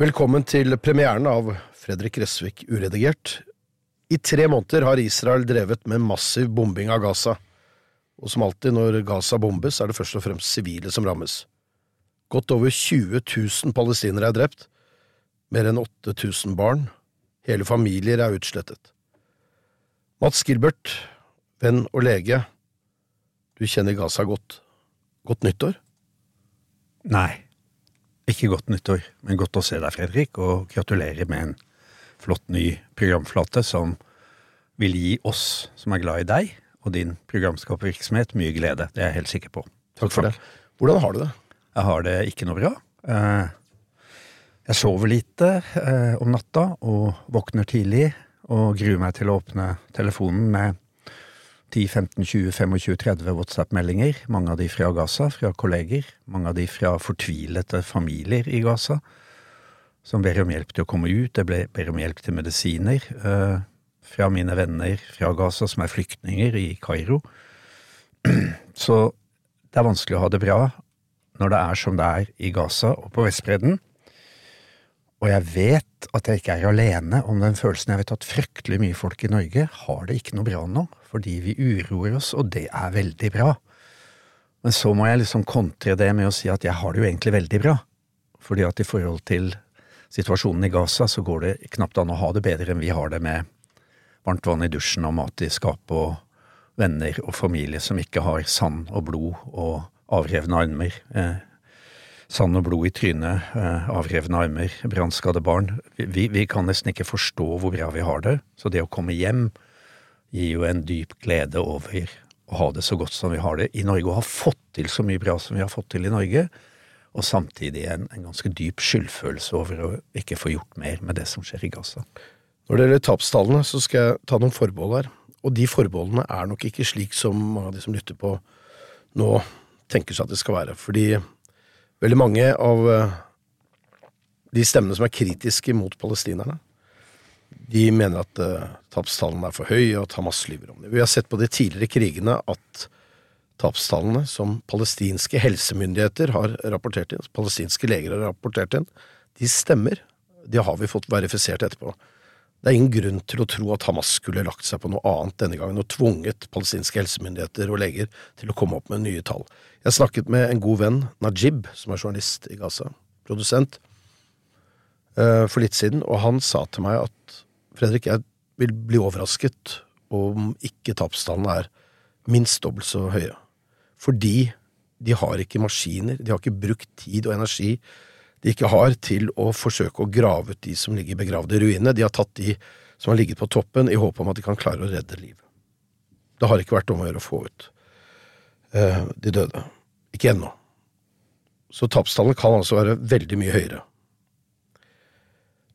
Velkommen til premieren av Fredrik Resvik uredigert. I tre måneder har Israel drevet med massiv bombing av Gaza, og som alltid når Gaza bombes, er det først og fremst sivile som rammes. Godt over 20 000 palestinere er drept, mer enn 8000 barn, hele familier er utslettet. Mats Gilbert, venn og lege, du kjenner Gaza godt. Godt nyttår? Nei. Ikke godt nyttår, men godt å se deg, Fredrik, og gratulerer med en flott ny programflate som vil gi oss som er glad i deg og din programskapervirksomhet, mye glede. Det er jeg helt sikker på. Takk for det. Hvordan har du det? Jeg har det ikke noe bra. Eh, Jeg sover lite eh, om natta og våkner tidlig og gruer meg til å åpne telefonen med 10-15-20-25-30 WhatsApp-meldinger, mange av de fra Gaza, fra kolleger, mange av de fra fortvilete familier i Gaza, som ber om hjelp til å komme ut, jeg ber om hjelp til medisiner, eh, fra mine venner fra Gaza som er flyktninger i Kairo. Så det er vanskelig å ha det bra når det er som det er i Gaza og på Vestbredden. Og jeg vet at jeg ikke er alene om den følelsen. Jeg vet at fryktelig mye folk i Norge har det ikke noe bra nå, fordi vi uroer oss, og det er veldig bra. Men så må jeg liksom kontre det med å si at jeg har det jo egentlig veldig bra. Fordi at i forhold til situasjonen i Gaza, så går det knapt an å ha det bedre enn vi har det med varmt vann i dusjen og mat i skapet og venner og familie som ikke har sand og blod og avrevne armer. Eh, sand og blod i trynet, eh, avrevne armer, brannskadde barn. Vi, vi kan nesten ikke forstå hvor bra vi har det. Så det å komme hjem gir jo en dyp glede over å ha det så godt som vi har det i Norge, og ha fått til så mye bra som vi har fått til i Norge. Og samtidig en, en ganske dyp skyldfølelse over å ikke få gjort mer med det som skjer i Gaza. Når det gjelder tapstallene, så skal jeg ta noen forbehold her. Og de forbeholdene er nok ikke slik som mange av de som lytter på nå tenker seg at det skal være. Fordi veldig mange av eh, de stemmene som er kritiske mot palestinerne, de mener at uh, tapstallene er for høye, og at Hamas lyver om det. Vi har sett på de tidligere krigene at tapstallene som palestinske helsemyndigheter har rapportert inn, palestinske leger har rapportert inn, de stemmer. Det har vi fått verifisert etterpå. Det er ingen grunn til å tro at Hamas skulle lagt seg på noe annet denne gangen og tvunget palestinske helsemyndigheter og leger til å komme opp med nye tall. Jeg snakket med en god venn, Najib, som er journalist i Gaza, produsent, eh, for litt siden, og han sa til meg at Fredrik, jeg vil bli overrasket om ikke tapstallene er minst dobbelt så høye. Fordi de har ikke maskiner, de har ikke brukt tid og energi de ikke har til å forsøke å grave ut de som ligger begravd i ruinene. De har tatt de som har ligget på toppen, i håp om at de kan klare å redde liv. Det har ikke vært om å gjøre å få ut eh, de døde. Ikke ennå. Så tapstallene kan altså være veldig mye høyere.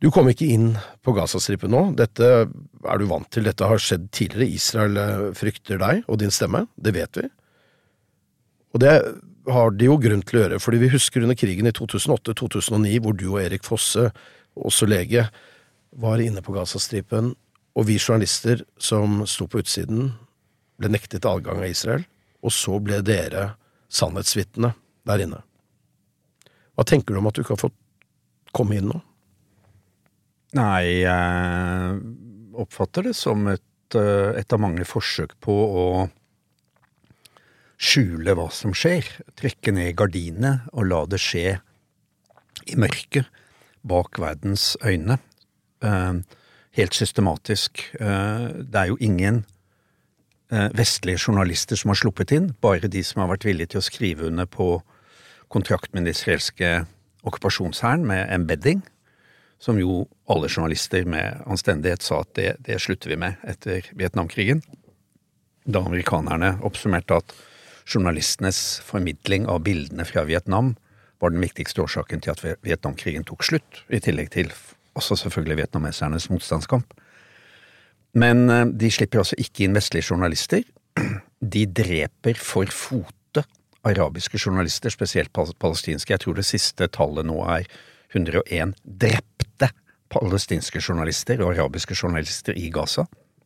Du kom ikke inn på Gazastripen nå. Dette er du vant til. Dette har skjedd tidligere. Israel eh, frykter deg og din stemme. Det vet vi. Og det har de jo grunn til å gjøre, fordi vi husker under krigen i 2008-2009, hvor du og Erik Fosse, også lege, var inne på Gazastripen, og vi journalister som sto på utsiden, ble nektet adgang av Israel, og så ble dere sannhetsvitne der inne. Hva tenker du om at du ikke har fått komme inn nå? Nei, jeg oppfatter det som et, eh, et av mange forsøk på å skjule hva som skjer. Trekke ned gardinene og la det skje i mørket bak verdens øyne. Eh, helt systematisk. Eh, det er jo ingen vestlige journalister som har sluppet inn, bare de som har vært villige til å skrive under på kontrakt med den israelske okkupasjonshæren, med embedding, som jo alle journalister med anstendighet sa at det, det slutter vi med etter Vietnamkrigen. Da amerikanerne oppsummerte at journalistenes formidling av bildene fra Vietnam var den viktigste årsaken til at Vietnamkrigen tok slutt, i tillegg til også selvfølgelig vietnamesernes motstandskamp. Men eh, de slipper altså ikke inn vestlige journalister. De dreper for fote arabiske journalister, spesielt palestinske. Jeg tror det siste tallet nå er 101 drepte palestinske journalister og arabiske journalister i Gaza.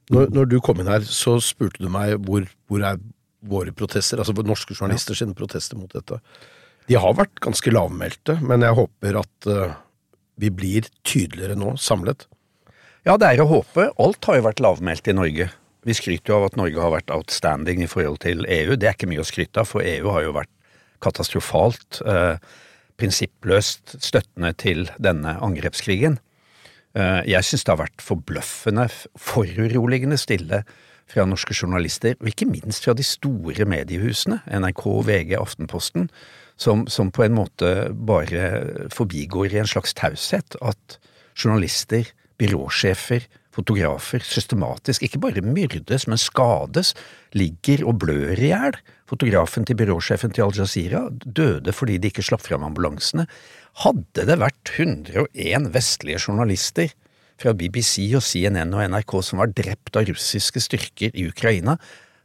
Når, når, du kom inn her, så spurte du meg hvor, hvor er våre protester, altså norske journalister sine protester mot dette. De har vært ganske lavmælte, men jeg håper at uh, vi blir tydeligere nå, samlet. Ja, det er å håpe. Alt har jo vært lavmælt i Norge. Vi skryter jo av at Norge har vært outstanding i forhold til EU. Det er ikke mye å skryte av, for EU har jo vært katastrofalt eh, prinsippløst støttende til denne angrepskrigen. Eh, jeg syns det har vært forbløffende, foruroligende stille fra norske journalister, og ikke minst fra de store mediehusene, NRK, VG, Aftenposten, som, som på en måte bare forbigår i en slags taushet at journalister, byråsjefer, fotografer systematisk ikke bare myrdes, men skades, ligger og blør i hjel. Fotografen til byråsjefen til Al Jazeera døde fordi de ikke slapp fram ambulansene. Hadde det vært 101 vestlige journalister fra BBC og CNN og NRK som var drept av russiske styrker i Ukraina,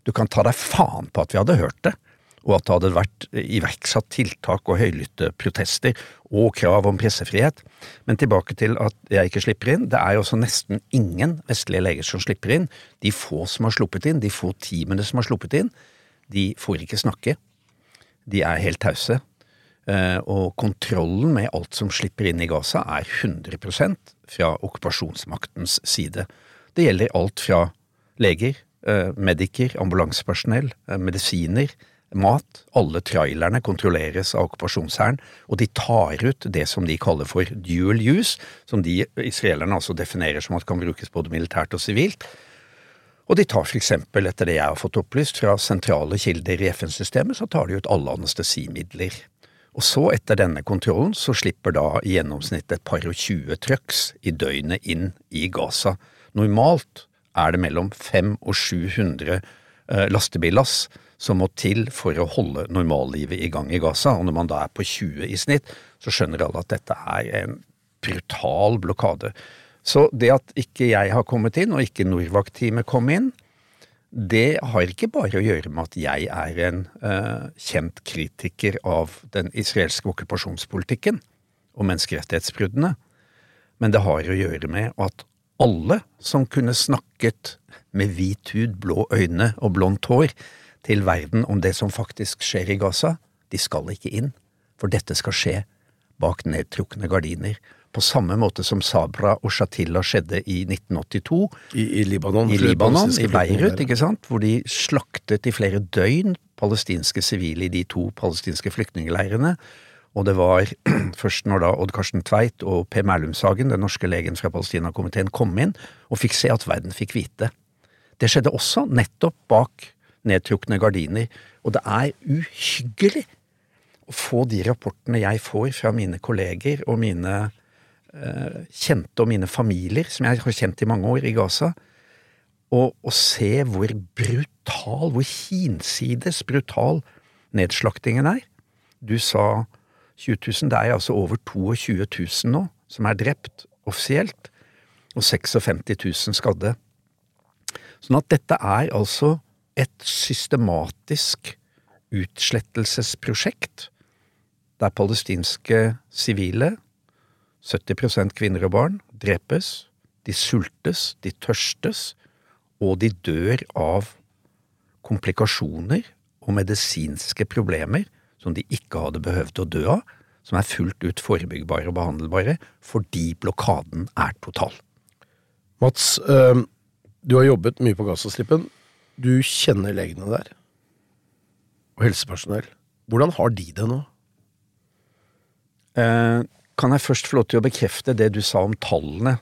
du kan ta deg faen på at vi hadde hørt det og at det hadde vært iverksatt tiltak og høylytte protester og krav om pressefrihet. Men tilbake til at jeg ikke slipper inn. Det er jo også nesten ingen vestlige leger som slipper inn. De få som har sluppet inn, de få teamene som har sluppet inn, de får ikke snakke. De er helt tause. Eh, og kontrollen med alt som slipper inn i Gaza er 100% fra okkupasjonsmaktens side. Det gjelder alt fra leger, eh, mediker, ambulansepersonell, eh, medisiner, mat. Alle trailerne kontrolleres av okkupasjonshæren, og de tar ut det som de kaller for dual use, som de israelerne altså definerer som at kan brukes både militært og sivilt. Og de tar for eksempel, etter det jeg har fått opplyst fra sentrale kilder i FN-systemet, så tar de ut alle anestesimidler. Og så, etter denne kontrollen, så slipper da i gjennomsnitt et par og tjue trucks i døgnet inn i Gaza. Normalt er det mellom 500 og 700 eh, lastebillass som må til for å holde normallivet i gang i Gaza. Og når man da er på 20 i snitt, så skjønner alle at dette er en brutal blokade. Så det at ikke jeg har kommet inn, og ikke Norvak-teamet kom inn, det har ikke bare å gjøre med at jeg er en uh, kjent kritiker av den israelske okkupasjonspolitikken og menneskerettighetsbruddene, men det har å gjøre med at alle som kunne snakket med hvit hud, blå øyne og blondt hår, til verden om det som faktisk skjer i Gaza, de skal ikke inn, for dette skal skje bak nedtrukne gardiner. På samme måte som Sabra og Shatila skjedde i 1982. I, i Libanon. I Libanon, i Beirut, ikke sant, hvor de slaktet i flere døgn palestinske sivile i de to palestinske flyktningleirene. Og det var først når da Odd Karsten Tveit og Per Merlumshagen, den norske legen fra Palestinakomiteen, kom inn og fikk se at verden fikk vite. Det skjedde også nettopp bak nedtrukne gardiner. Og det er uhyggelig å få de rapportene jeg får fra mine kolleger og mine kjente og mine familier, som jeg har kjent i mange år i Gaza, og, og se hvor brutal, hvor hinsides brutal nedslaktingen er. Du sa 20 000, det er altså over 22 000 nå som er drept offisielt, og 56 000 skadde. Sånn at dette er altså et systematisk utslettelsesprosjekt der palestinske sivile, 70% kvinner og barn, drepes, de sultes, de tørstes, og de dør av komplikasjoner og medisinske problemer som de ikke hadde behøvd å dø av, som er fullt ut forebyggbare og behandlbare fordi blokaden er total. Mats, øh, du har jobbet mye på Gazastripen. Du kjenner legene der, og helsepersonell. Hvordan har de det nå? Eh, kan jeg først få lov til å bekrefte det du sa om tallene?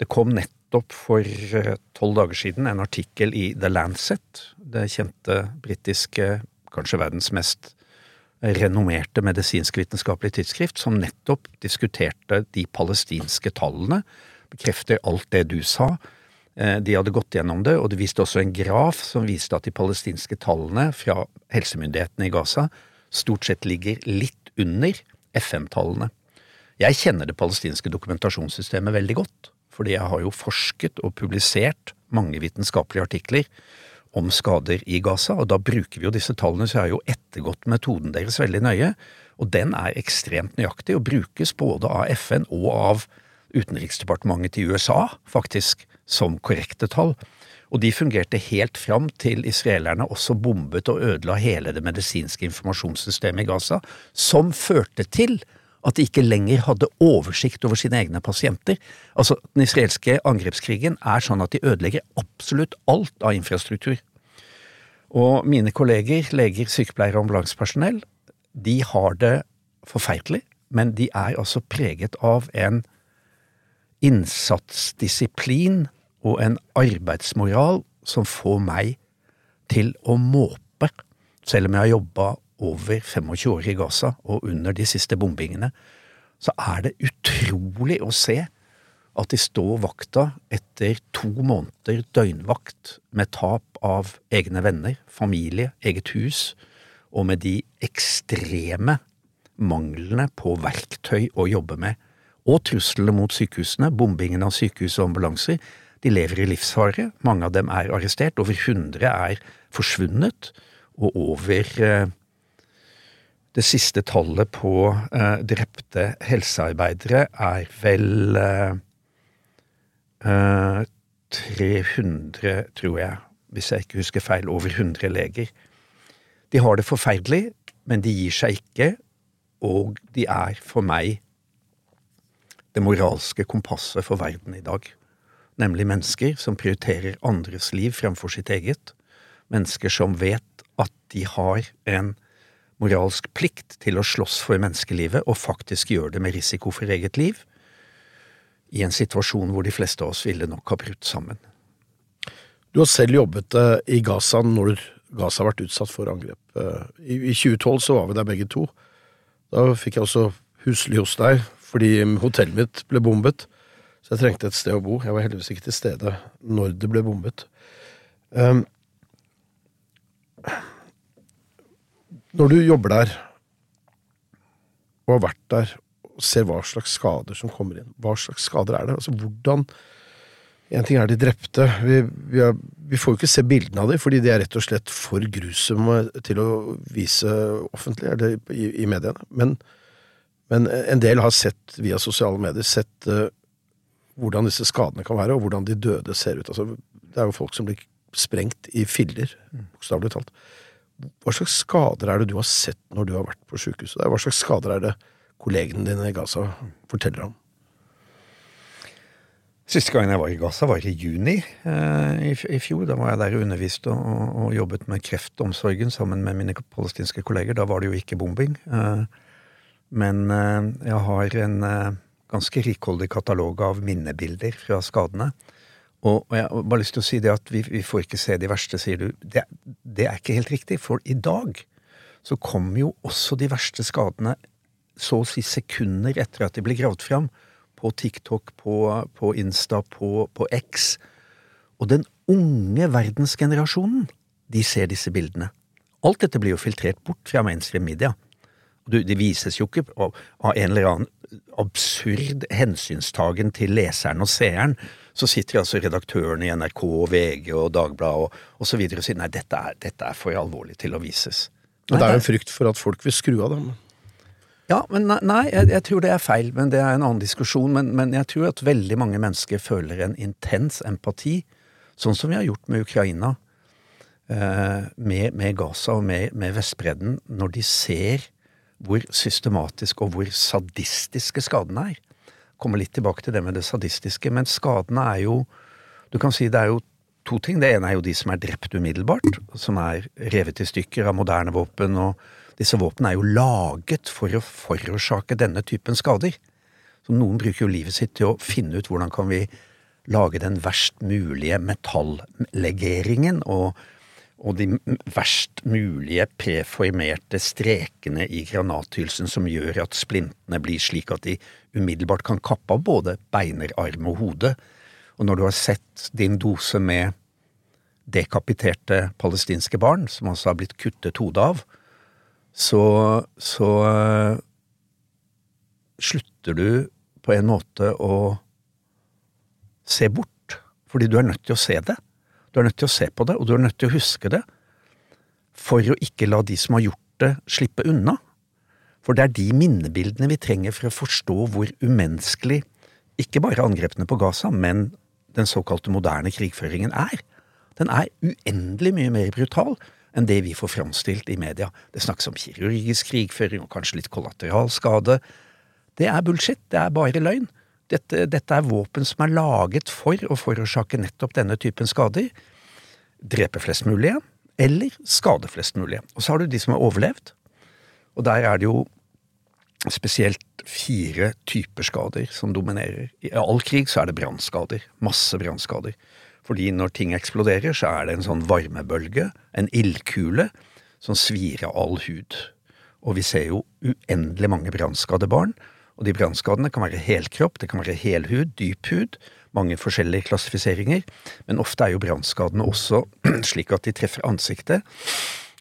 Det kom nettopp for eh, tolv dager siden en artikkel i The Lancet, det kjente britiske, kanskje verdens mest renommerte medisinsk-vitenskapelige tidsskrift, som nettopp diskuterte de palestinske tallene, bekrefter alt det du sa, Eh, de hadde gått gjennom det, og det viste også en graf som viste at de palestinske tallene fra helsemyndighetene i Gaza stort sett ligger litt under FM-tallene. Jeg kjenner det palestinske dokumentasjonssystemet veldig godt, fordi jeg har jo forsket og publisert mange vitenskapelige artikler om skader i Gaza, og da bruker vi jo disse tallene, så jeg har jo ettergått metoden deres veldig nøye, og den er ekstremt nøyaktig og brukes både av FN og av Utenriksdepartementet til USA, faktisk, som korrekte tall. Og de fungerte helt fram til israelerne også bombet og ødela hele det medisinske informasjonssystemet i Gaza, som førte til at de ikke lenger hadde oversikt over sine egne pasienter. Altså, Den israelske angrepskrigen er sånn at de ødelegger absolutt alt av infrastruktur. Og mine kolleger, leger, sykepleiere og ambulansepersonell, de har det forferdelig, men de er altså preget av en innsatsdisiplin og en arbeidsmoral som får meg til å måpe, selv om jeg har jobba over 25 år i Gaza og under de siste bombingene, så er det utrolig å se at de står vakta etter to måneder døgnvakt med tap av egne venner, familie, eget hus, og med de ekstreme manglene på verktøy å jobbe med, og truslene mot sykehusene, bombingen av sykehus og ambulanser. De lever i livsfare, mange av dem er arrestert, over 100 er forsvunnet, og over eh, det siste tallet på eh, drepte helsearbeidere er vel eh, uh, 300, tror jeg, hvis jeg ikke husker feil, over 100 leger. De har det forferdelig, men de gir seg ikke, og de er for meg det moralske kompasset for verden i dag. Nemlig mennesker som prioriterer andres liv fremfor sitt eget. Mennesker som vet at de har en moralsk plikt til å slåss for menneskelivet, og faktisk gjøre det med risiko for eget liv, i en situasjon hvor de fleste av oss ville nok ha brutt sammen. Du har selv jobbet eh, i Gaza når Gaza har vært utsatt for angrep. Eh, I, I 2012 så var vi der begge to. Da fikk jeg også husly hos deg fordi hotellet mitt ble bombet. Så jeg trengte et sted å bo. Jeg var heldigvis ikke til stede når det ble bombet. Um, Når du jobber der, og har vært der, og ser hva slags skader som kommer inn, hva slags skader er det? Altså hvordan En ting er de drepte. Vi, vi, er, vi får jo ikke se bildene av dem, fordi de er rett og slett for grusomme til å vise offentlig, eller i, i mediene. Men, men, en del har sett via sosiale medier sett uh, hvordan disse skadene kan være, og hvordan de døde ser ut. Altså, det er jo folk som blir sprengt i filler, bokstavelig talt. Hva slags skader er det du har sett når du har vært på sykehuset? Hva slags skader er det kollegene dine i Gaza forteller om? Siste gangen jeg var i Gaza, var i juni eh, i, i, fjor. Da var jeg der og underviste og, og, jobbet med kreftomsorgen sammen med mine palestinske kolleger. Da var det jo ikke bombing. Eh, men eh, jeg har en eh, ganske rikholdig katalog av minnebilder fra skadene. Og, og jeg har bare lyst til å si det at vi, vi får ikke se de verste, sier du. Det, det, er ikke helt riktig, for i dag så kommer jo også de verste skadene så å si sekunder etter at de blir gravd fram. På TikTok, på, på Insta, på, på X. Og den unge verdensgenerasjonen, de ser disse bildene. Alt dette blir jo filtrert bort fra mainstream media. Det vises jo ikke av, en eller annen absurd hensynstagen til leseren og seeren så sitter altså redaktørene i NRK, VG og Dagbladet og, og så videre og sier nei, dette er, dette er for alvorlig til å vises. Og det er jo en frykt for at folk vil skru av dem. Ja, men nei, jeg, jeg, tror det er feil, men det er en annen diskusjon. Men, men, jeg tror at veldig mange mennesker føler en intens empati, sånn som vi har gjort med Ukraina, eh, med, med, Gaza og med, med Vestbredden, når de ser hvor systematisk og hvor sadistiske skadene er komme litt tilbake til det med det sadistiske, men skadene er jo Du kan si det er jo to ting. Det ene er jo de som er drept umiddelbart, som er revet i stykker av moderne våpen, og disse våpnene er jo laget for å forårsake denne typen skader. Så noen bruker jo livet sitt til å finne ut hvordan kan vi lage den verst mulige metallegeringen og og de verst mulige preformerte strekene i granathylsen som gjør at splintene blir slik at de umiddelbart kan kappe av både beiner, arm og hode. Og når du har sett din dose med dekapiterte palestinske barn, som altså har blitt kuttet hodet av, så, så uh, slutter du på en måte å se bort, fordi du er nødt til å se det. Du er nødt til å se på det, og du er nødt til å huske det, for å ikke la de som har gjort det, slippe unna. For det er de minnebildene vi trenger for å forstå hvor umenneskelig ikke bare angrepene på Gaza, men den såkalte moderne krigføringen er. Den er uendelig mye mer brutal enn det vi får framstilt i media. Det snakkes om kirurgisk krigføring og kanskje litt kollateralskade. Det er bullshit, det er bare løgn. Dette, dette, er våpen som er laget for å forårsake nettopp denne typen skader. Drepe flest mulig, eller skade flest mulig. Og så har du de som har overlevd. Og der er det jo spesielt fire typer skader som dominerer. I all krig så er det brannskader. Masse brannskader. Fordi når ting eksploderer, så er det en sånn varmebølge, en ildkule, som svir av all hud. Og vi ser jo uendelig mange brannskadde barn. Og de brannskadene kan være helkropp, det kan være helhud, dyp hud, mange forskjellige klassifiseringer. Men ofte er jo brannskadene også slik at de treffer ansiktet.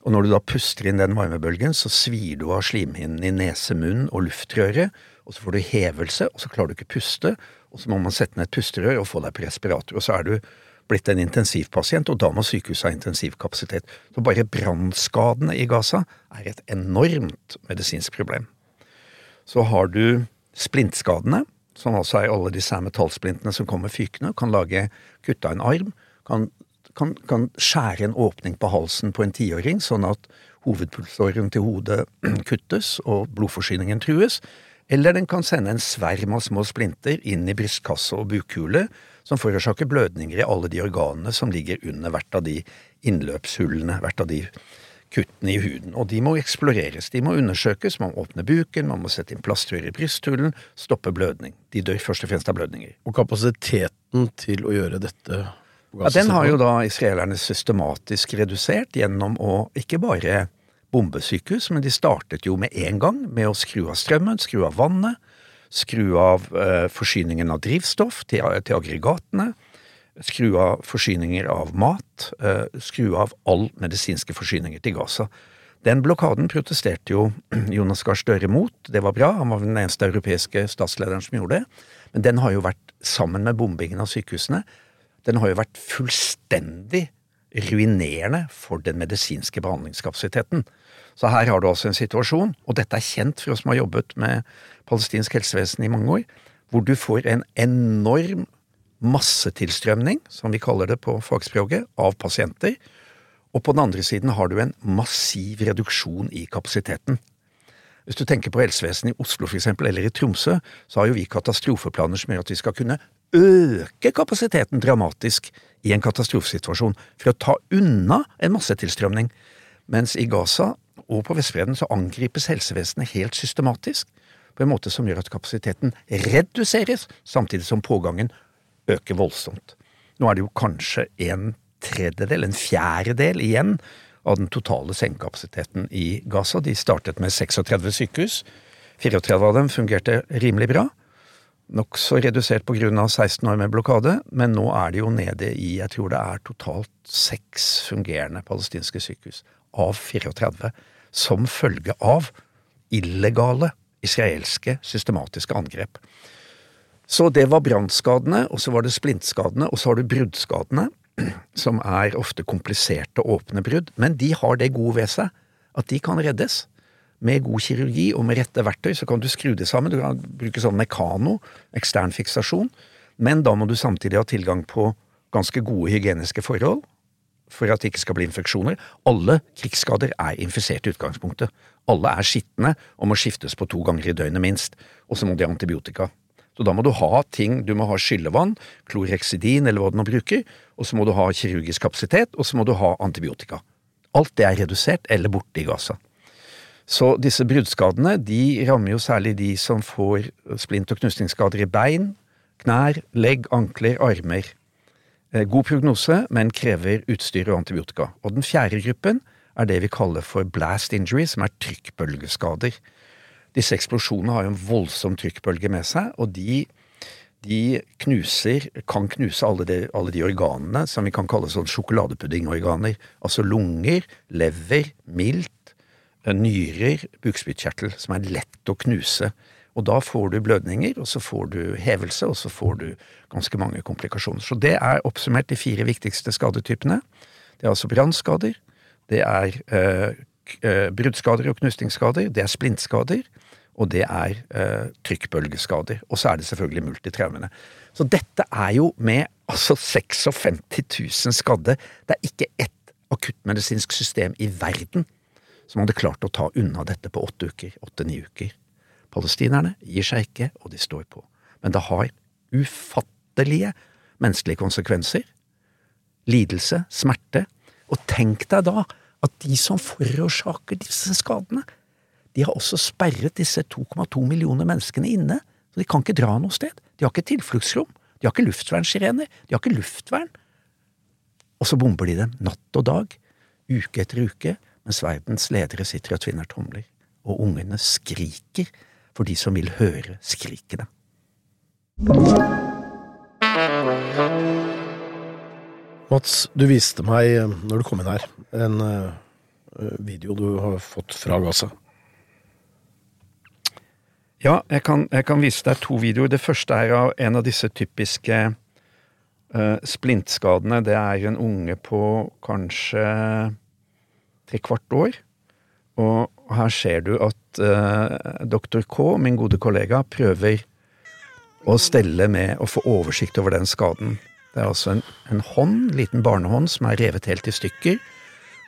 Og når du da puster inn den varmebølgen, så svir du av slimhinnen i nese, munn og luftrøret, og så får du hevelse, og så klarer du ikke puste, og så må man sette ned et pusterør og få deg på respirator, og så er du blitt en intensivpasient, og da må sykehuset ha intensivkapasitet. Så bare brannskadene i Gaza er et enormt medisinsk problem. Så har du splintskadene, som altså er alle disse metallsplintene som kommer fykende, kan lage kutta en arm, kan kan, kan skjære en åpning på halsen på en tiåring, sånn at hovedpulsåren til hodet kuttes og blodforsyningen trues. Eller den kan sende en sverm av små splinter inn i brystkasse og bukhule, som forårsaker blødninger i alle de organene som ligger under hvert av de innløpshullene, hvert av de kuttene i huden. Og de må eksploreres, de må undersøkes, man må åpne buken, man må sette inn plastrør i brysthulen, stoppe blødning. De dør først og fremst av blødninger. Og kapasiteten til å gjøre dette ja, Den har jo da israelerne systematisk redusert gjennom å ikke bare bombesykehus, men de startet jo med en gang med å skru av strømmen, skru av vannet, skru av eh, forsyningen av drivstoff til, til, aggregatene, skru av forsyninger av mat, eh, skru av all medisinske forsyninger til Gaza. Den blokaden protesterte jo Jonas Gahr Støre mot, det var bra, han var den eneste europeiske statslederen som gjorde det, men den har jo vært, sammen med bombingen av sykehusene, den har jo vært fullstendig ruinerende for den medisinske behandlingskapasiteten. Så her har du altså en situasjon, og dette er kjent for oss som har jobbet med palestinsk helsevesen i mange år, hvor du får en enorm massetilstrømning, som vi kaller det på fagspråket, av pasienter, og på den andre siden har du en massiv reduksjon i kapasiteten. Hvis du tenker på helsevesenet i Oslo for eksempel, eller i Tromsø, så har jo vi katastrofeplaner som gjør at vi skal kunne øke kapasiteten dramatisk i en katastrofesituasjon for å ta unna en massetilstrømning, mens i Gaza og på Vestbredden så angripes helsevesenet helt systematisk på en måte som gjør at kapasiteten reduseres, samtidig som pågangen øker voldsomt. Nå er det jo kanskje en tredjedel, en fjerdedel igjen av den totale sengekapasiteten i Gaza. De startet med 36 sykehus. 34 av dem fungerte rimelig bra nokså redusert på grunn av 16 år med blokade, men nå er det jo nede i, jeg tror det er totalt seks fungerende palestinske sykehus av 34, som følge av illegale israelske systematiske angrep. Så det var brannskadene, og så var det splintskadene, og så har du bruddskadene, som er ofte kompliserte, åpne brudd, men de har det gode ved seg at de kan reddes med god kirurgi og med rette verktøy så kan du skru det sammen. Du kan bruke sånn mekano, ekstern fiksasjon, men da må du samtidig ha tilgang på ganske gode hygieniske forhold for at det ikke skal bli infeksjoner. Alle krigsskader er infisert i utgangspunktet. Alle er skitne og må skiftes på to ganger i døgnet minst, og så må de ha antibiotika. Så da må du ha ting, du må ha skyllevann, klorheksidin eller hva du nå bruker, og så må du ha kirurgisk kapasitet, og så må du ha antibiotika. Alt det er redusert eller borte i Gaza. Så disse bruddskadene de rammer jo særlig de som får splint- og knusningsskader i bein, knær, legg, ankler, armer. Eh, god prognose, men krever utstyr og antibiotika. Og den fjerde gruppen er det vi kaller for blast injury, som er trykkbølgeskader. Disse eksplosjonene har jo en voldsom trykkbølge med seg, og de, de knuser, kan knuse alle de, alle de organene som vi kan kalle sånn sjokoladepuddingorganer. Altså lunger, lever, milt, eh, nyrer, bukspyttkjertel, som er lett å knuse. Og da får du blødninger, og så får du hevelse, og så får du ganske mange komplikasjoner. Så det er oppsummert de fire viktigste skadetypene. Det er altså brannskader, det er eh, bruddskader og knusningsskader, det er splintskader, og det er eh, trykkbølgeskader. Og så er det selvfølgelig multitraumene. Så dette er jo med altså 56 000 skadde. Det er ikke ett akuttmedisinsk system i verden som hadde klart å ta unna dette på åtte uker, åtte-ni uker. Palestinerne gir seg ikke, og de står på. Men det har ufattelige menneskelige konsekvenser. Lidelse, smerte. Og tenk deg da at de som forårsaker disse skadene, de har også sperret disse 2,2 millioner menneskene inne, så de kan ikke dra noe sted. De har ikke tilfluktsrom, de har ikke luftvernsirener, de har ikke luftvern. Og så bomber de dem natt og dag, uke etter uke, mens verdens ledere sitter og tvinner tomler, og ungene skriker for de som vil høre skrikene. Mats, du viste meg, når du kom inn her, en eh, video du har fått fra Gaza. Ja, jeg kan, jeg kan, vise deg to videoer. Det første er av en av disse typiske uh, splintskadene. Det er en unge på kanskje tre kvart år. Og her ser du at uh, doktor K, min gode kollega, prøver å stelle med å få oversikt over den skaden. Det er altså en, en hånd, liten barnehånd, som er revet helt i stykker.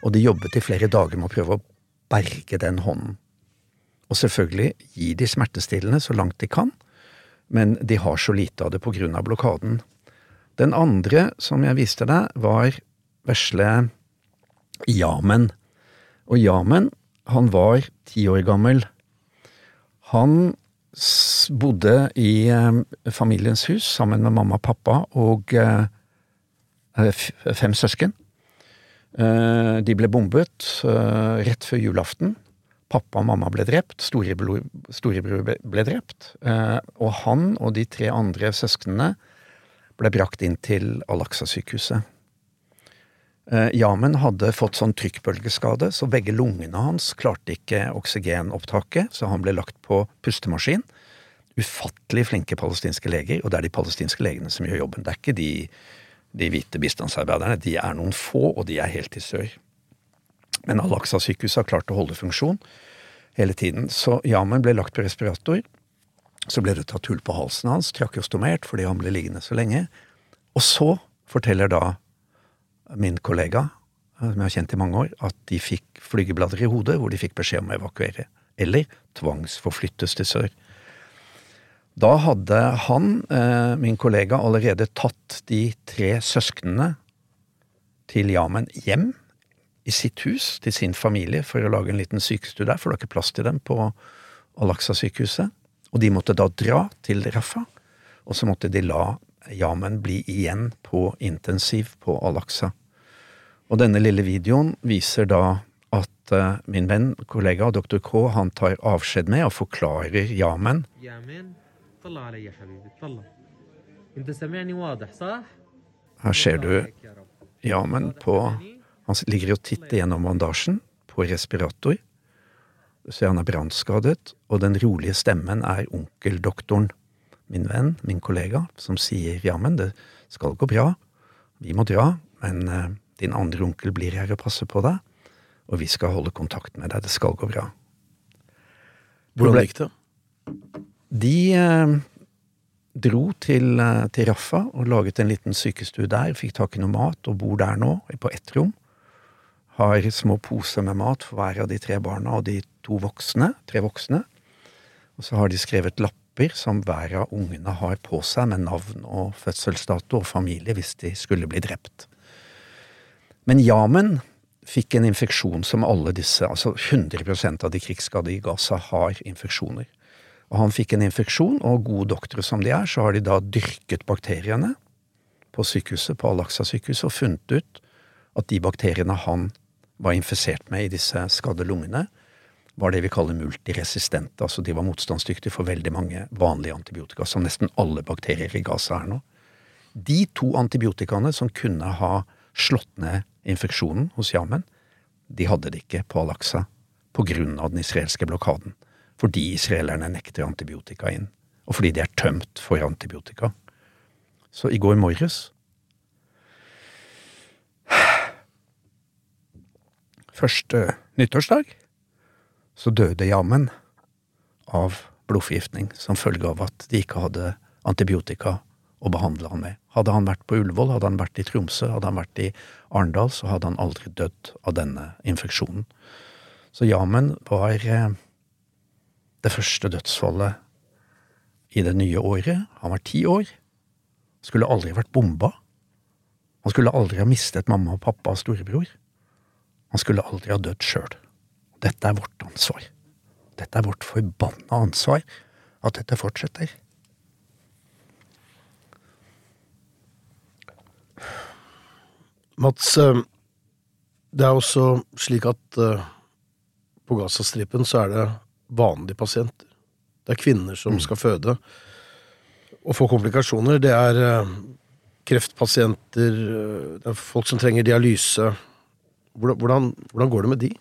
Og de jobbet i flere dager med å prøve å berge den hånden. Og selvfølgelig gir de smertestillende så langt de kan, men de har så lite av det på grunn av blokaden. Den andre som jeg viste deg, var vesle Yamen. Og Yamen, han var ti år gammel. Han bodde i eh, familiens hus sammen med mamma og pappa og eh, fem søsken. Eh, de ble bombet rett før julaften. Pappa og mamma ble drept, storebror, storebror ble drept, eh, og han og de tre andre søsknene ble brakt inn til Al-Aqsa-sykehuset. Eh, Yamen hadde fått sånn trykkbølgeskade, så begge lungene hans klarte ikke oksygenopptaket, så han ble lagt på pustemaskin. Ufattelig flinke palestinske leger, og det er de palestinske legene som gjør jobben. Det er ikke de, de hvite bistandsarbeiderne, de er noen få, og de er helt i sør. Men Al-Aqsa-sykehuset har klart å holde funksjon hele tiden. Så Yamen ble lagt på respirator. Så ble det tatt hull på halsen hans, trakeostomert fordi han ble liggende så lenge. Og så forteller da min kollega, som jeg har kjent i mange år, at de fikk flygeblader i hodet hvor de fikk beskjed om å evakuere. Eller tvangsforflyttes til sør. Da hadde han, eh, min kollega, allerede tatt de tre søsknene til Yamen hjem i sitt hus til sin familie for å lage en liten sykestue der, for det var ikke plass til dem på Al-Aqsa-sykehuset. Og de måtte da dra til Rafa, og så måtte de la Yamen bli igjen på intensiv på Al-Aqsa. Og denne lille videoen viser da at uh, min venn, kollega dr. K, han tar avskjed med og forklarer Yamen. Her ser du Yamen på han ligger og titter gjennom bandasjen, på respirator. Du ser han er brannskadet, og den rolige stemmen er onkeldoktoren, min venn, min kollega, som sier jammen, det skal gå bra, vi må dra, men uh, din andre onkel blir her og passer på deg, og vi skal holde kontakt med deg, det skal gå bra. Hvordan gikk det? De eh, dro til, uh, til Raffa og laget en liten sykestue der, fikk tak i noe mat og bor der nå, på ett rom har små poser med mat for hver av de tre barna og de to voksne, tre voksne. Og så har de skrevet lapper som hver av ungene har på seg, med navn og fødselsdato og familie hvis de skulle bli drept. Men Yamen fikk en infeksjon som alle disse, altså 100% av de krigsskadde i Gaza har infeksjoner. Og han fikk en infeksjon, og gode doktere som de er, så har de da dyrket bakteriene på sykehuset, på Al-Aqsa-sykehuset, og funnet ut at de bakteriene han var infisert med i disse skadde lungene, var det vi kaller multiresistente, altså de var motstandsdyktige for veldig mange vanlige antibiotika, som nesten alle bakterier i Gaza er nå. De to antibiotikaene som kunne ha slått ned infeksjonen hos Yamen, de hadde det ikke på Al-Aqsa på grunn av den israelske blokaden. Fordi israelerne nekter antibiotika inn, og fordi de er tømt for antibiotika. Så i går morges Første nyttårsdag så døde jammen av blodforgiftning som følge av at de ikke hadde antibiotika å behandle han med. Hadde han vært på Ullevål, hadde han vært i Tromsø, hadde han vært i Arendal, så hadde han aldri dødd av denne infeksjonen. Så Yamen var eh, det første dødsfallet i det nye året. Han var ti år. Skulle aldri vært bomba. Han skulle aldri ha mistet mamma og pappa og storebror. Han skulle aldri ha dødd sjøl. Dette er vårt ansvar. Dette er vårt forbanna ansvar at dette fortsetter. Mats, eh, det er også slik at eh, på Gazastripen så er det vanlige pasienter. Det er kvinner som skal føde og få komplikasjoner. Det er eh, kreftpasienter, det er folk som trenger dialyse. Hvordan, hvordan går det med de?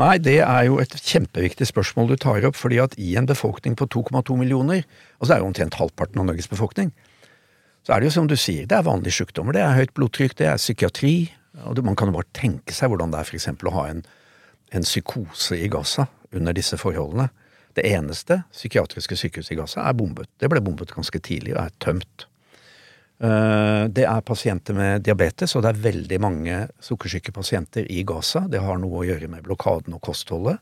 Nei, det er jo et kjempeviktig spørsmål du tar opp, fordi at i en befolkning på 2,2 millioner, altså det er jo omtrent halvparten av Norges befolkning, så er det jo som du sier, det er vanlige sykdommer. Det er høyt blodtrykk, det er psykiatri, og man kan jo bare tenke seg hvordan det er for eksempel å ha en, en psykose i Gaza under disse forholdene. Det eneste psykiatriske sykehuset i Gaza er bombet. Det ble bombet ganske tidlig og er tømt. Eh, det er pasienter med diabetes, og det er veldig mange sukkersyke pasienter i Gaza. Det har noe å gjøre med blokaden og kostholdet.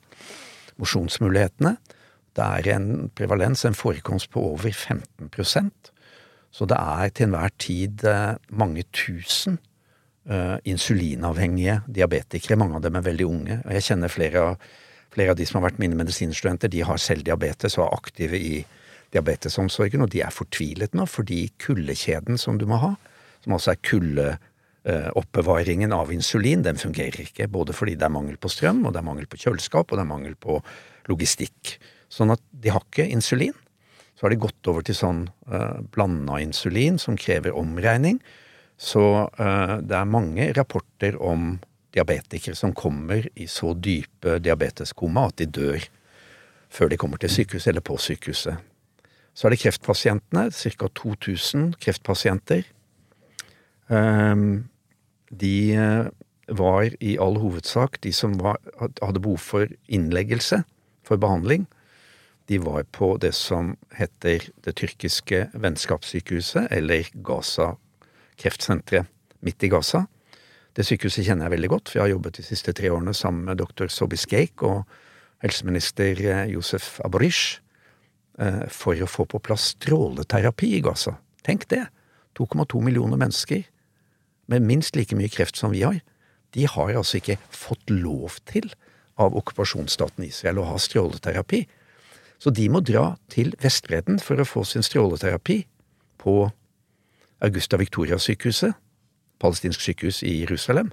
Mosjonsmulighetene. Det er en prevalens, en forekomst på over 15% så det er til enhver tid eh, mange tusen uh, insulinavhengige diabetikere. Mange av dem er veldig unge. og Jeg kjenner flere av, flere av de som har vært mine medisinstudenter. De har selv diabetes og er aktive i diabetesomsorgen, og de er fortvilet nå fordi kuldekjeden som du må ha, som altså er kuldeoppbevaringen av insulin, den fungerer ikke. Både fordi det er mangel på strøm, og det er mangel på kjøleskap, og det er mangel på logistikk. Sånn at de har ikke insulin. Så har de gått over til sånn uh, blanda insulin som krever omregning. Så uh, det er mange rapporter om diabetikere som kommer i så dype diabeteskoma at de dør før de kommer til sykehuset eller på sykehuset. Så er det kreftpasientene, ca. 2000 kreftpasienter. Um, de var i all hovedsak de som var, hadde behov for innleggelse for behandling de var på det som heter det tyrkiske vennskapssykehuset, eller Gaza kreftsenteret midt i Gaza. Det sykehuset kjenner jeg veldig godt, for jeg har jobbet de siste tre årene sammen med doktor Sobiskeik og helseminister Josef eh, Aborish eh, for å få på plass stråleterapi i Gaza. Tenk det! 2,2 millioner mennesker med minst like mye kreft som vi har. De har altså ikke fått lov til av okkupasjonsstaten Israel å ha stråleterapi. Så de må dra til Vestbredden for å få sin stråleterapi på Augusta Victoria-sykehuset, palestinsk sykehus i Jerusalem.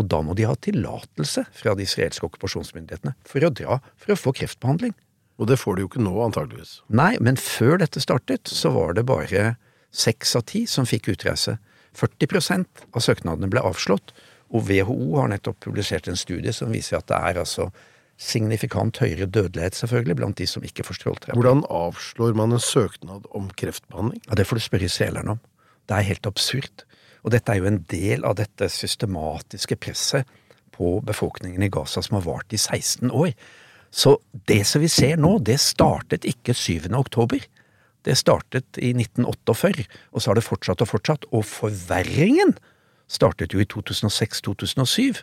Og da må de ha tillatelse fra de israelske okkupasjonsmyndighetene for å dra for å få kreftbehandling. Og det får de jo ikke nå, antageligvis. Nei, men før dette startet, så var det bare seks av ti som fikk utreise. 40% av søknadene ble avslått, og WHO har nettopp publisert en studie som viser at det er altså signifikant høyere dødelighet, selvfølgelig, blant de som ikke får stråleterapi. Hvordan avslår man en søknad om kreftbehandling? Ja, Det får du spørre selerne om. Det er helt absurd. Og dette er jo en del av dette systematiske presset på befolkningen i Gaza som har vart i 16 år. Så det som vi ser nå, det startet ikke 7. oktober. Det startet i 1948, og så har det fortsatt og fortsatt. Og forverringen startet jo i 2006-2007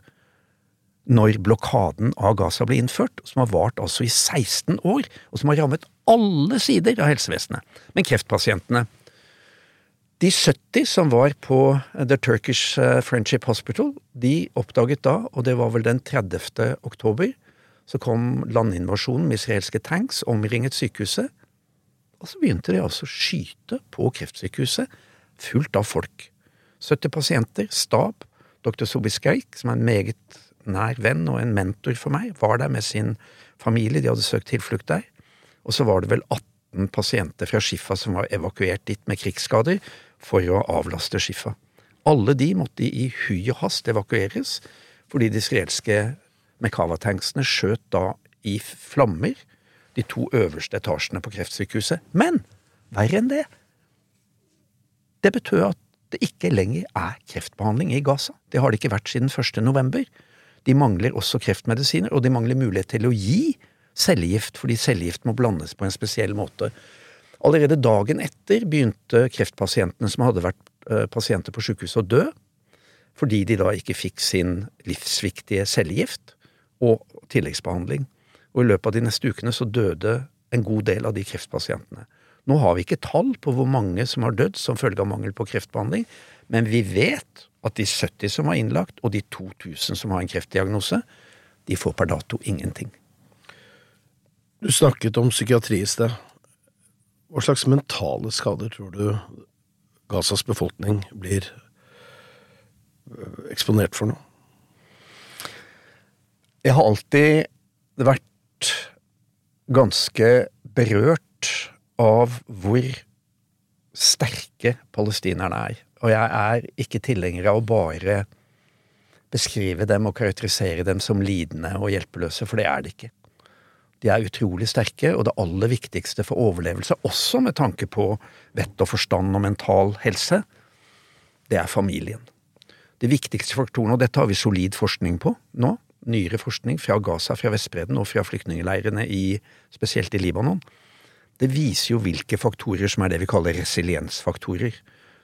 når blokaden av Gaza ble innført, som har vart altså i 16 år, og som har rammet alle sider av helsevesenet. Men kreftpasientene De 70 som var på The Turkish eh, Friendship Hospital, de oppdaget da, og det var vel den 30. oktober, så kom landinvasjonen med israelske tanks, omringet sykehuset, og så begynte de altså å skyte på kreftsykehuset, fullt av folk. 70 pasienter, stab, dr. Sobiskaik, som er en meget nær venn og en mentor for meg, var der med sin familie, de hadde søkt tilflukt der. Og så var det vel 18 pasienter fra Skiffa som var evakuert dit med krigsskader for å avlaste Skiffa. Alle de måtte i hui og hast evakueres fordi de israelske Mekava-tanksene skjøt da i flammer de to øverste etasjene på kreftsykehuset. Men verre enn det, det betød at det ikke lenger er kreftbehandling i Gaza. Det har det ikke vært siden 1. november. De mangler også kreftmedisiner, og de mangler mulighet til å gi cellegift, fordi cellegift må blandes på en spesiell måte. Allerede dagen etter begynte kreftpasientene som hadde vært eh, pasienter på sykehuset, å dø, fordi de da ikke fikk sin livsviktige cellegift og tilleggsbehandling. Og i løpet av de neste ukene så døde en god del av de kreftpasientene. Nå har vi ikke tall på hvor mange som har dødd som følge av mangel på kreftbehandling, men vi vet at de 70 som var innlagt, og de 2000 som har en kreftdiagnose, de får per dato ingenting. Du snakket om psykiatri i sted. Hva slags mentale skader tror du Gazas befolkning blir øh, eksponert for nå? Jeg har alltid vært ganske berørt av hvor sterke palestinerne er. Og jeg er ikke tilhenger av å bare beskrive dem og karakterisere dem som lidende og hjelpeløse, for det er de ikke. De er utrolig sterke, og det aller viktigste for overlevelse, også med tanke på vett og forstand og mental helse, det er familien. De viktigste faktorene, og dette har vi solid forskning på nå, nyere forskning fra Gaza, fra Vestbredden og fra flyktningleirene i, spesielt i Libanon, det viser jo hvilke faktorer som er det vi kaller resiliensfaktorer.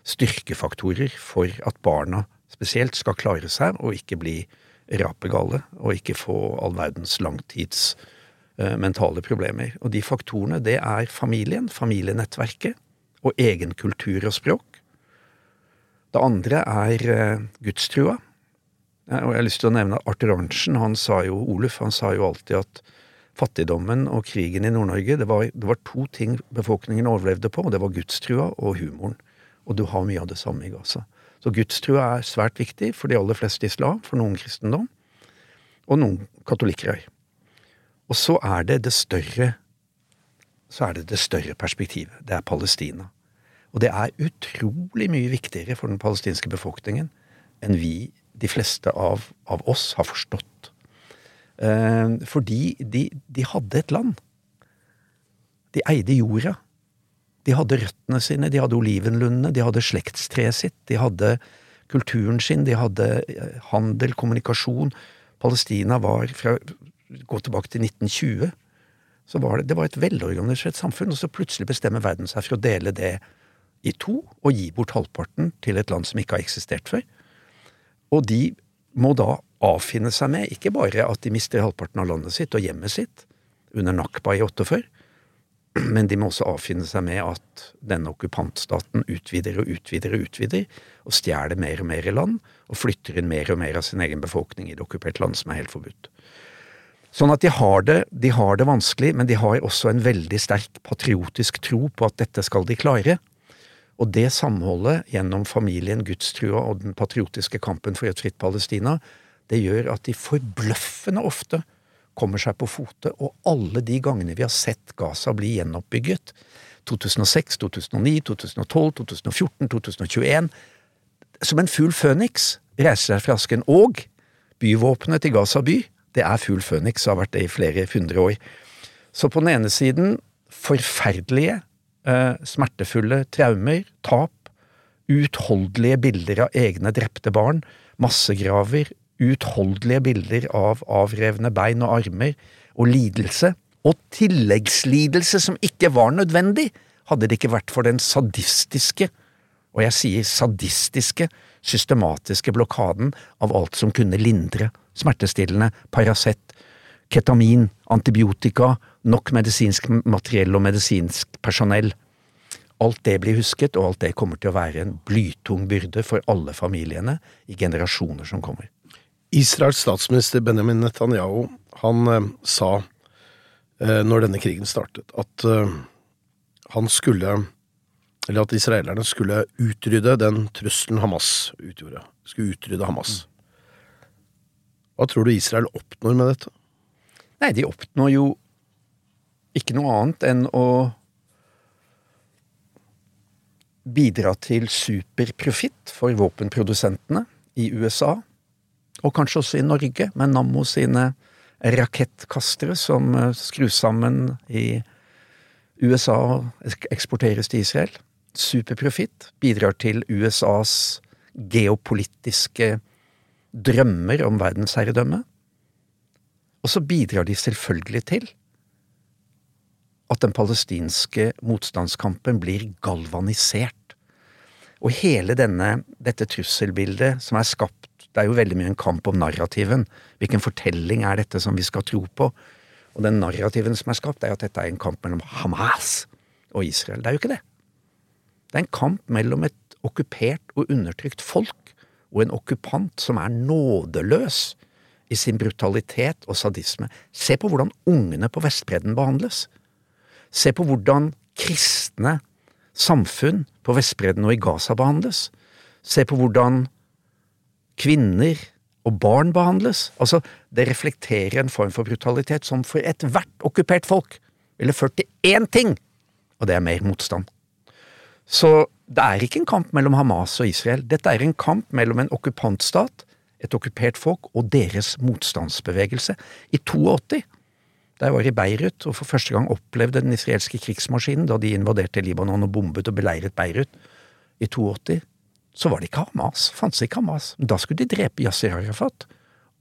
Styrkefaktorer for at barna spesielt skal klare seg og ikke bli rapegale og ikke få all verdens langtids uh, mentale problemer. Og de faktorene, det er familien, familienettverket og egen kultur og språk. Det andre er uh, gudstrua. Og jeg har lyst til å nevne Arthur Arntzen, han sa jo, Oluf, han sa jo alltid at fattigdommen og krigen i Nord-Norge, det, det, var to ting befolkningen overlevde på, og det var gudstrua og humoren. Og du har mye av det samme i Gaza. Så gudstrua er svært viktig for de aller fleste islam, for noen kristendom, og noen katolikker. Og så er det det større så er det det større perspektivet. Det er Palestina. Og det er utrolig mye viktigere for den palestinske befolkningen enn vi, de fleste av, av oss, har forstått. Eh, fordi de, de hadde et land. De eide jorda. De hadde røttene sine, de hadde olivenlundene, de hadde slektstreet sitt, de hadde kulturen sin, de hadde eh, handel, kommunikasjon. Palestina var fra Gå tilbake til 1920. Så var det, det var et velorganisert samfunn, og så plutselig bestemmer verden seg for å dele det i to og gi bort halvparten til et land som ikke har eksistert før. Og de må da avfinne seg med ikke bare at de mister halvparten av landet sitt og hjemmet sitt under Nakba i 48, men de må også avfinne seg med at denne okkupantstaten utvider og utvider og utvider, og stjeler mer og mer i land, og flytter inn mer og mer av sin egen befolkning i det okkuperte land som er helt forbudt. Sånn at de har, det, de har det vanskelig, men de har også en veldig sterk patriotisk tro på at dette skal de klare. Og det samholdet gjennom familien, gudstrua og den patriotiske kampen for et fritt Palestina, det gjør at de forbløffende ofte kommer seg på fote, og alle de gangene vi har sett Gaza bli gjenoppbygget, 2006, 2009, 2012, 2014, 2021, som en fugl føniks reiser seg fra asken. Og byvåpenet til Gaza by, det er fugl føniks, har vært det i flere hundre år. Så på den ene siden forferdelige, smertefulle traumer, tap, utholdelige bilder av egne drepte barn, massegraver, utholdelige bilder av avrevne bein og armer og lidelse, og tilleggslidelse som ikke var nødvendig, hadde det ikke vært for den sadistiske, og jeg sier sadistiske, systematiske blokaden av alt som kunne lindre, smertestillende, Paracet, ketamin, antibiotika, nok medisinsk materiell og medisinsk personell. Alt det blir husket, og alt det kommer til å være en blytung byrde for alle familiene i generasjoner som kommer. Israels statsminister Benjamin Netanyahu han eh, sa eh, når denne krigen startet, at eh, han skulle Eller at israelerne skulle utrydde den trusselen Hamas utgjorde. Skulle utrydde Hamas. Hva tror du Israel oppnår med dette? Nei, de oppnår jo ikke noe annet enn å bidra til superprofitt for våpenprodusentene i USA, og kanskje også i Norge, med Nammo sine rakettkastere som eh, skrus sammen i USA og eksporteres til Israel. Superprofitt bidrar til USAs geopolitiske drømmer om verdensherredømme. Og så bidrar de selvfølgelig til at den palestinske motstandskampen blir galvanisert. Og hele denne, dette trusselbildet som er skapt Det er jo veldig mye en kamp om narrativen. Hvilken fortelling er dette som vi skal tro på? Og den narrativen som er skapt, er at dette er en kamp mellom Hamas og Israel. Det er jo ikke det. Det er en kamp mellom et okkupert og undertrykt folk og en okkupant som er nådeløs i sin brutalitet og sadisme. Se på hvordan ungene på Vestbredden behandles. Se på hvordan kristne samfunn på Vestbredden og i Gaza behandles. Se på hvordan kvinner og barn behandles. Altså, det reflekterer en form for brutalitet som for ethvert okkupert folk ville ført til én ting, og det er mer motstand. Så det er ikke en kamp mellom Hamas og Israel. Dette er en kamp mellom en okkupantstat, et okkupert folk, og deres motstandsbevegelse. I 82, da jeg var i Beirut og for første gang opplevde den israelske krigsmaskinen da de invaderte Libanon og bombet og beleiret Beirut i 82, så var det ikke Hamas. Fantes ikke Hamas. Men Da skulle de drepe Yasir Arafat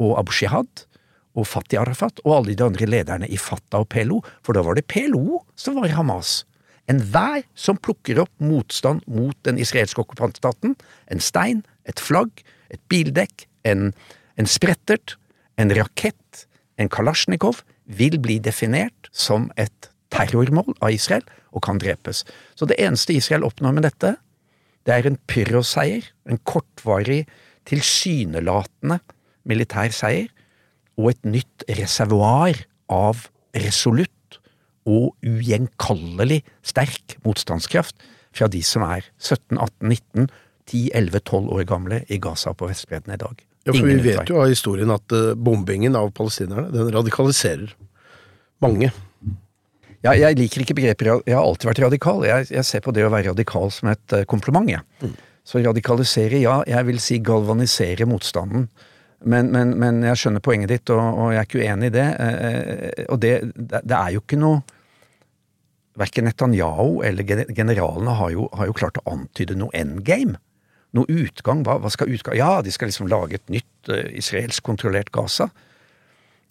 og Abu Shihad og Fatih Arafat og alle de andre lederne i Fatah og PLO, for da var det PLO som var i Hamas. Enhver som plukker opp motstand mot den israelske okkupantstaten, en stein, et flagg, et bildekk, en, en sprettert, en rakett, en kalasjnikov, vil bli definert som et terrormål av Israel og kan drepes. Så det eneste Israel oppnår med dette, det er en pyroseier, en kortvarig, tilsynelatende militær seier, og et nytt reservoar av resolutt og ugjenkallelig sterk motstandskraft fra de som er 17, 18, 19, 10, 11, 12 år gamle i Gaza på Vestbredden i dag. Ja, for Ingen Vi vet jo av historien at eh, bombingen av palestinerne, den radikaliserer mange. Ja, jeg liker ikke begrepet Jeg har alltid vært radikal. Jeg, jeg ser på det å være radikal som et eh, kompliment, jeg. Så radikalisere, ja. Jeg vil si galvanisere motstanden. Men, men, men jeg skjønner poenget ditt, og, og jeg er ikke uenig i det. eh, Og det, det det er jo ikke noe Verken Netanyahu eller generalene har jo, har jo klart å antyde noe endgame. Noe utgang. Hva, hva skal utgang Ja, de skal liksom lage et nytt uh, israelsk kontrollert Gaza.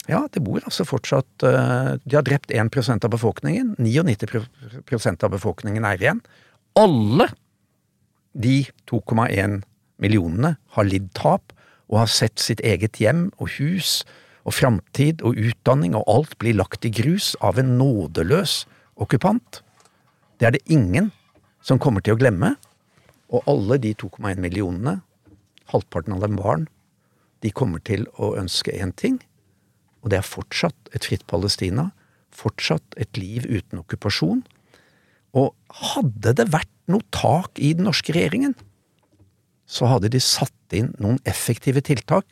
Ja, det bor altså fortsatt uh, De har drept 1% av befolkningen. 99% av befolkningen er igjen. Alle de 2,1 millionene har lidd tap og har sett sitt eget hjem og hus og framtid og utdanning og alt bli lagt i grus av en nådeløs okkupant. Det er det ingen som kommer til å glemme. Og alle de 2,1 millionene, halvparten av dem barn, de kommer til å ønske én ting, og det er fortsatt et fritt Palestina, fortsatt et liv uten okkupasjon. Og hadde det vært noe tak i den norske regjeringen, så hadde de satt inn noen effektive tiltak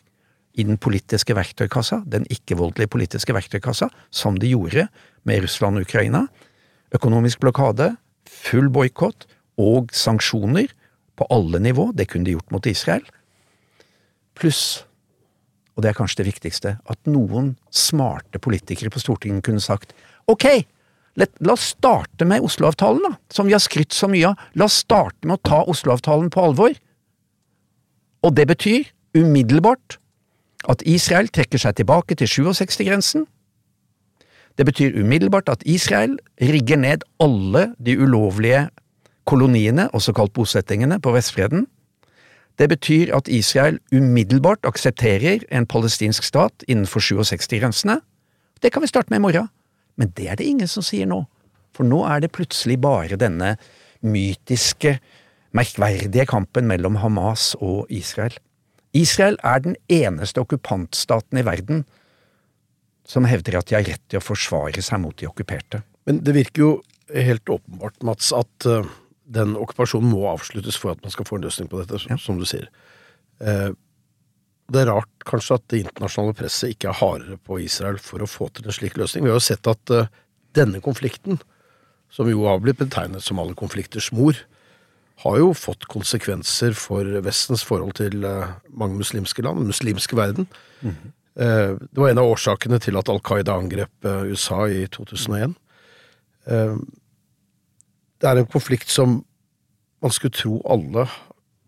i den politiske verktøykassa, den ikke-voldelige politiske verktøykassa, som de gjorde med Russland og Ukraina. Økonomisk blokade, full boikott og sanksjoner på alle nivå, det kunne de gjort mot Israel. Pluss og det er kanskje det viktigste, at noen smarte politikere på Stortinget kunne sagt ok, la, la oss starte med Oslo-avtalen, da, som vi har skrytt så mye av. La oss starte med å ta Oslo-avtalen på alvor. Og det betyr umiddelbart at Israel trekker seg tilbake til 67-grensen. Det betyr umiddelbart at Israel rigger ned alle de ulovlige koloniene, også kalt bosettingene, på Vestfreden. Det betyr at Israel umiddelbart aksepterer en palestinsk stat innenfor 67-grensene. Det kan vi starte med i morgen. Men det er det ingen som sier nå. For nå er det plutselig bare denne mytiske, merkverdige kampen mellom Hamas og Israel. Israel er den eneste okkupantstaten i verden som hevder at de har rett til å forsvare seg mot de okkuperte. Men det virker jo helt åpenbart, Mats, at eh, den okkupasjonen må avsluttes for at man skal få en løsning på dette, som, Ja. som du sier. Eh, Det er rart kanskje at det internasjonale presset ikke er hardere på Israel for å få til en slik løsning. Vi har jo sett at uh, denne konflikten, som jo har blitt betegnet som alle konflikters mor, har jo fått konsekvenser for Vestens forhold til uh, mange muslimske land, den muslimske verden. Mm -hmm. det var en av årsakene til at Al Qaida angrep USA i 2001. det er en konflikt som man skulle tro alle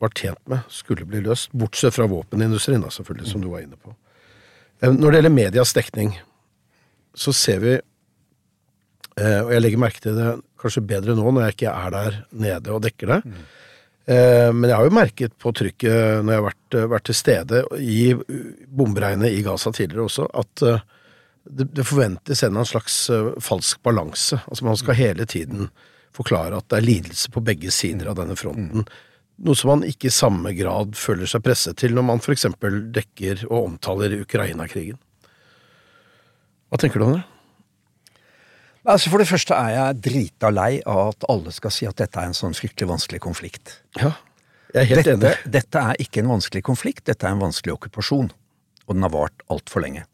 var tjent med, skulle bli løst. Bortsett fra våpenindustrien, da, selvfølgelig, som du var inne på. Eh, når det gjelder medias dekning, så ser vi, eh, og jeg legger merke til det kanskje bedre nå når jeg ikke er der nede og dekker det, mm. men jeg har jo merket på trykket når jeg har vært, vært til stede i bomberegnet i Gaza tidligere også, at det, forventes en slags falsk balanse. Altså Man skal hele tiden forklare at det er lidelse på begge sider av denne fronten. Noe som man ikke i samme grad føler seg presset til når man eksempel dekker og omtaler Ukraina-krigen. Hva tenker du om det? Altså For det første er jeg drita lei av at alle skal si at dette er en sånn fryktelig vanskelig konflikt. Ja, jeg er helt dette, enig. Dette er ikke en vanskelig konflikt, dette er en vanskelig okkupasjon. Og den har vart altfor lenge.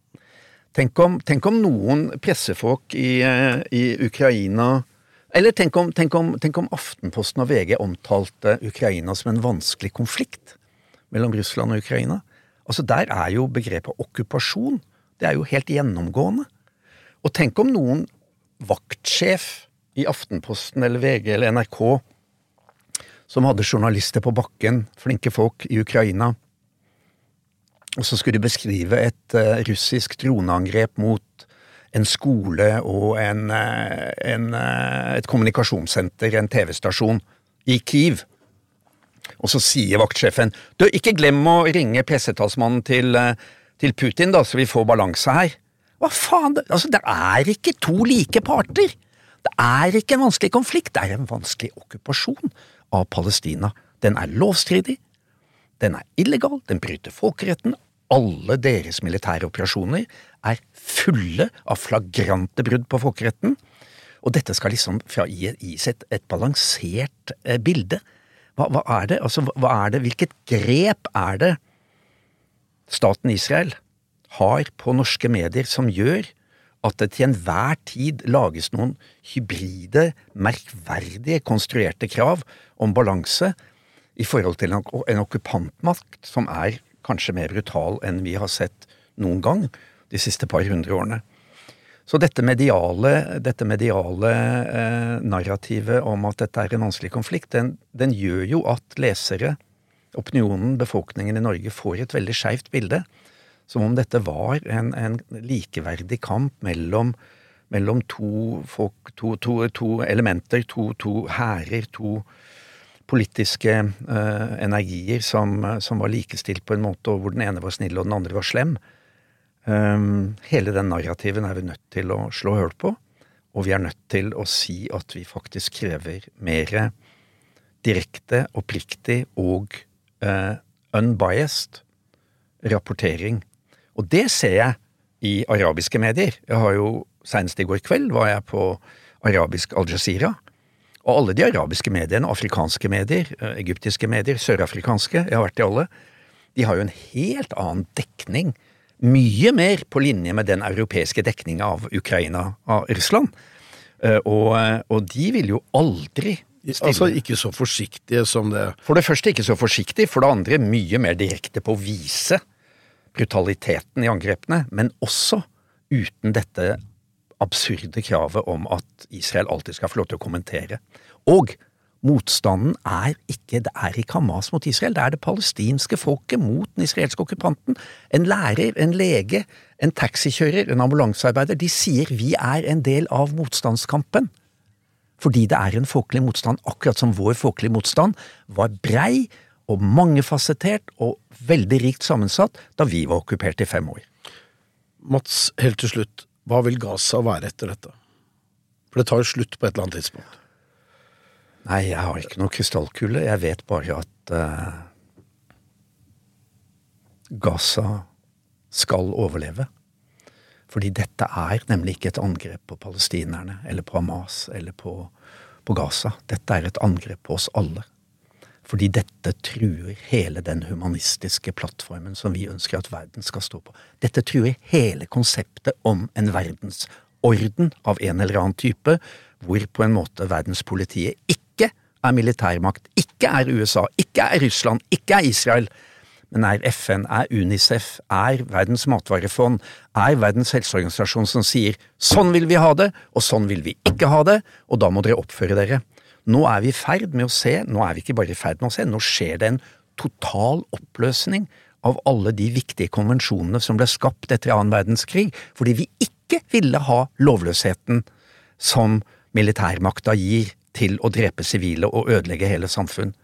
Tenk om, tenk om, noen pressefolk i, eh, i Ukraina eller tenk om, tenk, om, tenk om, Aftenposten og VG omtalte Ukraina som en vanskelig konflikt mellom Russland og Ukraina. Altså Der er jo begrepet okkupasjon det er jo helt gjennomgående. Og tenk om noen vaktsjef i Aftenposten eller VG eller NRK som hadde journalister på bakken, flinke folk i Ukraina, og så skulle de beskrive et uh, russisk droneangrep mot en skole og en, eh, en, eh, et kommunikasjonssenter, en TV-stasjon, i Kiev. Og så sier vaktsjefen du, ikke glem å ringe pressetalsmannen til, eh, til Putin, da, så vi får balanse her. Hva faen, altså det er ikke to like parter! Det er ikke en vanskelig konflikt, det er en vanskelig okkupasjon av Palestina. Den er lovstridig, den er illegal, den bryter folkeretten, alle deres militære operasjoner er fulle av flagrante brudd på folkeretten. Og dette skal liksom gis et, et balansert eh, bilde. Hva, hva, er det? Altså, hva er det? Hvilket grep er det staten Israel har på norske medier som gjør at det til enhver tid lages noen hybride, merkverdige, konstruerte krav om balanse i forhold til en, en okkupantmakt som er kanskje mer brutal enn vi har sett noen gang de siste par hundre årene. Så dette mediale, dette mediale eh, narrativet om at dette er en vanskelig konflikt, den, den, gjør jo at lesere, opinionen, befolkningen i Norge, får et veldig skeivt bilde. Som om dette var en, en likeverdig kamp mellom, mellom to, folk, to, to, to elementer, to hærer, to, politiske uh, energier som, som, var likestilt på en måte, og hvor den ene var snill og den andre var slem. Um, hele den narrativen er vi nødt til å slå høl på, og vi er nødt til å si at vi faktisk krever mer direkte, oppriktig og uh, unbiased rapportering. Og det ser jeg i arabiske medier. Jeg har jo Senest i går kveld var jeg på arabisk Al Jazeera og alle de arabiske mediene, afrikanske medier, eh, egyptiske medier, sørafrikanske, jeg har vært i alle, de har jo en helt annen dekning. Mye mer på linje med den europeiske dekninga av Ukraina av Russland. Eh, og, eh, og, de vil jo aldri stille Altså ikke så forsiktige som det For det første ikke så forsiktig, for det andre mye mer direkte på å vise brutaliteten i angrepene, men også uten dette absurde kravet om at Israel alltid skal få lov til å kommentere. Og motstanden er ikke det er ikke Hamas mot Israel, det er det palestinske folket mot den israelske okkupanten. En lærer, en lege, en taxikjører, en ambulansearbeider, de sier vi er en del av motstandskampen. Fordi det er en folkelig motstand, akkurat som vår folkelige motstand var brei og mangefasettert og veldig rikt sammensatt da vi var okkupert i fem år. Mats, helt til slutt, hva vil Gaza være etter dette? For det tar jo slutt på et eller annet tidspunkt. Nei, jeg har ikke noe krystallkule. Jeg vet bare at uh, Gaza skal overleve. Fordi dette er nemlig ikke et angrep på palestinerne eller på Hamas eller på, på Gaza. Dette er et angrep på oss alle. Fordi dette truer hele den humanistiske plattformen som vi ønsker at verden skal stå på. Dette truer hele konseptet om en verdensorden av en eller annen type, hvor på en måte verdenspolitiet ikke er militærmakt, ikke er USA, ikke er Russland, ikke er Israel, men er FN, er Unicef, er Verdens matvarefond, er Verdens helseorganisasjon som sier sånn vil vi ha det, og sånn vil vi ikke ha det, og da må dere oppføre dere. Nå er vi i ferd med å se, nå er vi ikke bare i ferd med å se, nå skjer det en total oppløsning av alle de viktige konvensjonene som ble skapt etter annen verdenskrig, fordi vi ikke ville ha lovløsheten som militærmakta gir til å drepe sivile og ødelegge hele samfunn.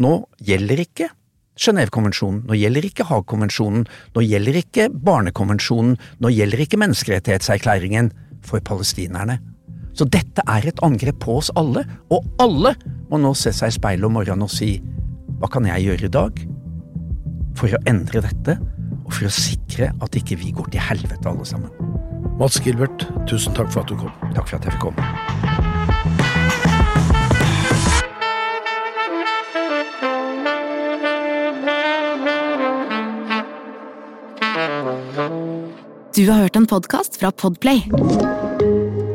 Nå gjelder ikke Genévekonvensjonen, nå gjelder ikke Haagkonvensjonen, nå gjelder ikke Barnekonvensjonen, nå gjelder ikke menneskerettighetserklæringen for palestinerne. Så dette er et angrep på oss alle, og alle må nå se seg i speilet om morgenen og si hva kan jeg gjøre i dag for å endre dette, og for å sikre at ikke vi går til helvete alle sammen. Mats Gilbert, tusen takk for at du kom. Takk for at jeg fikk komme. Du har hørt en podkast fra Podplay.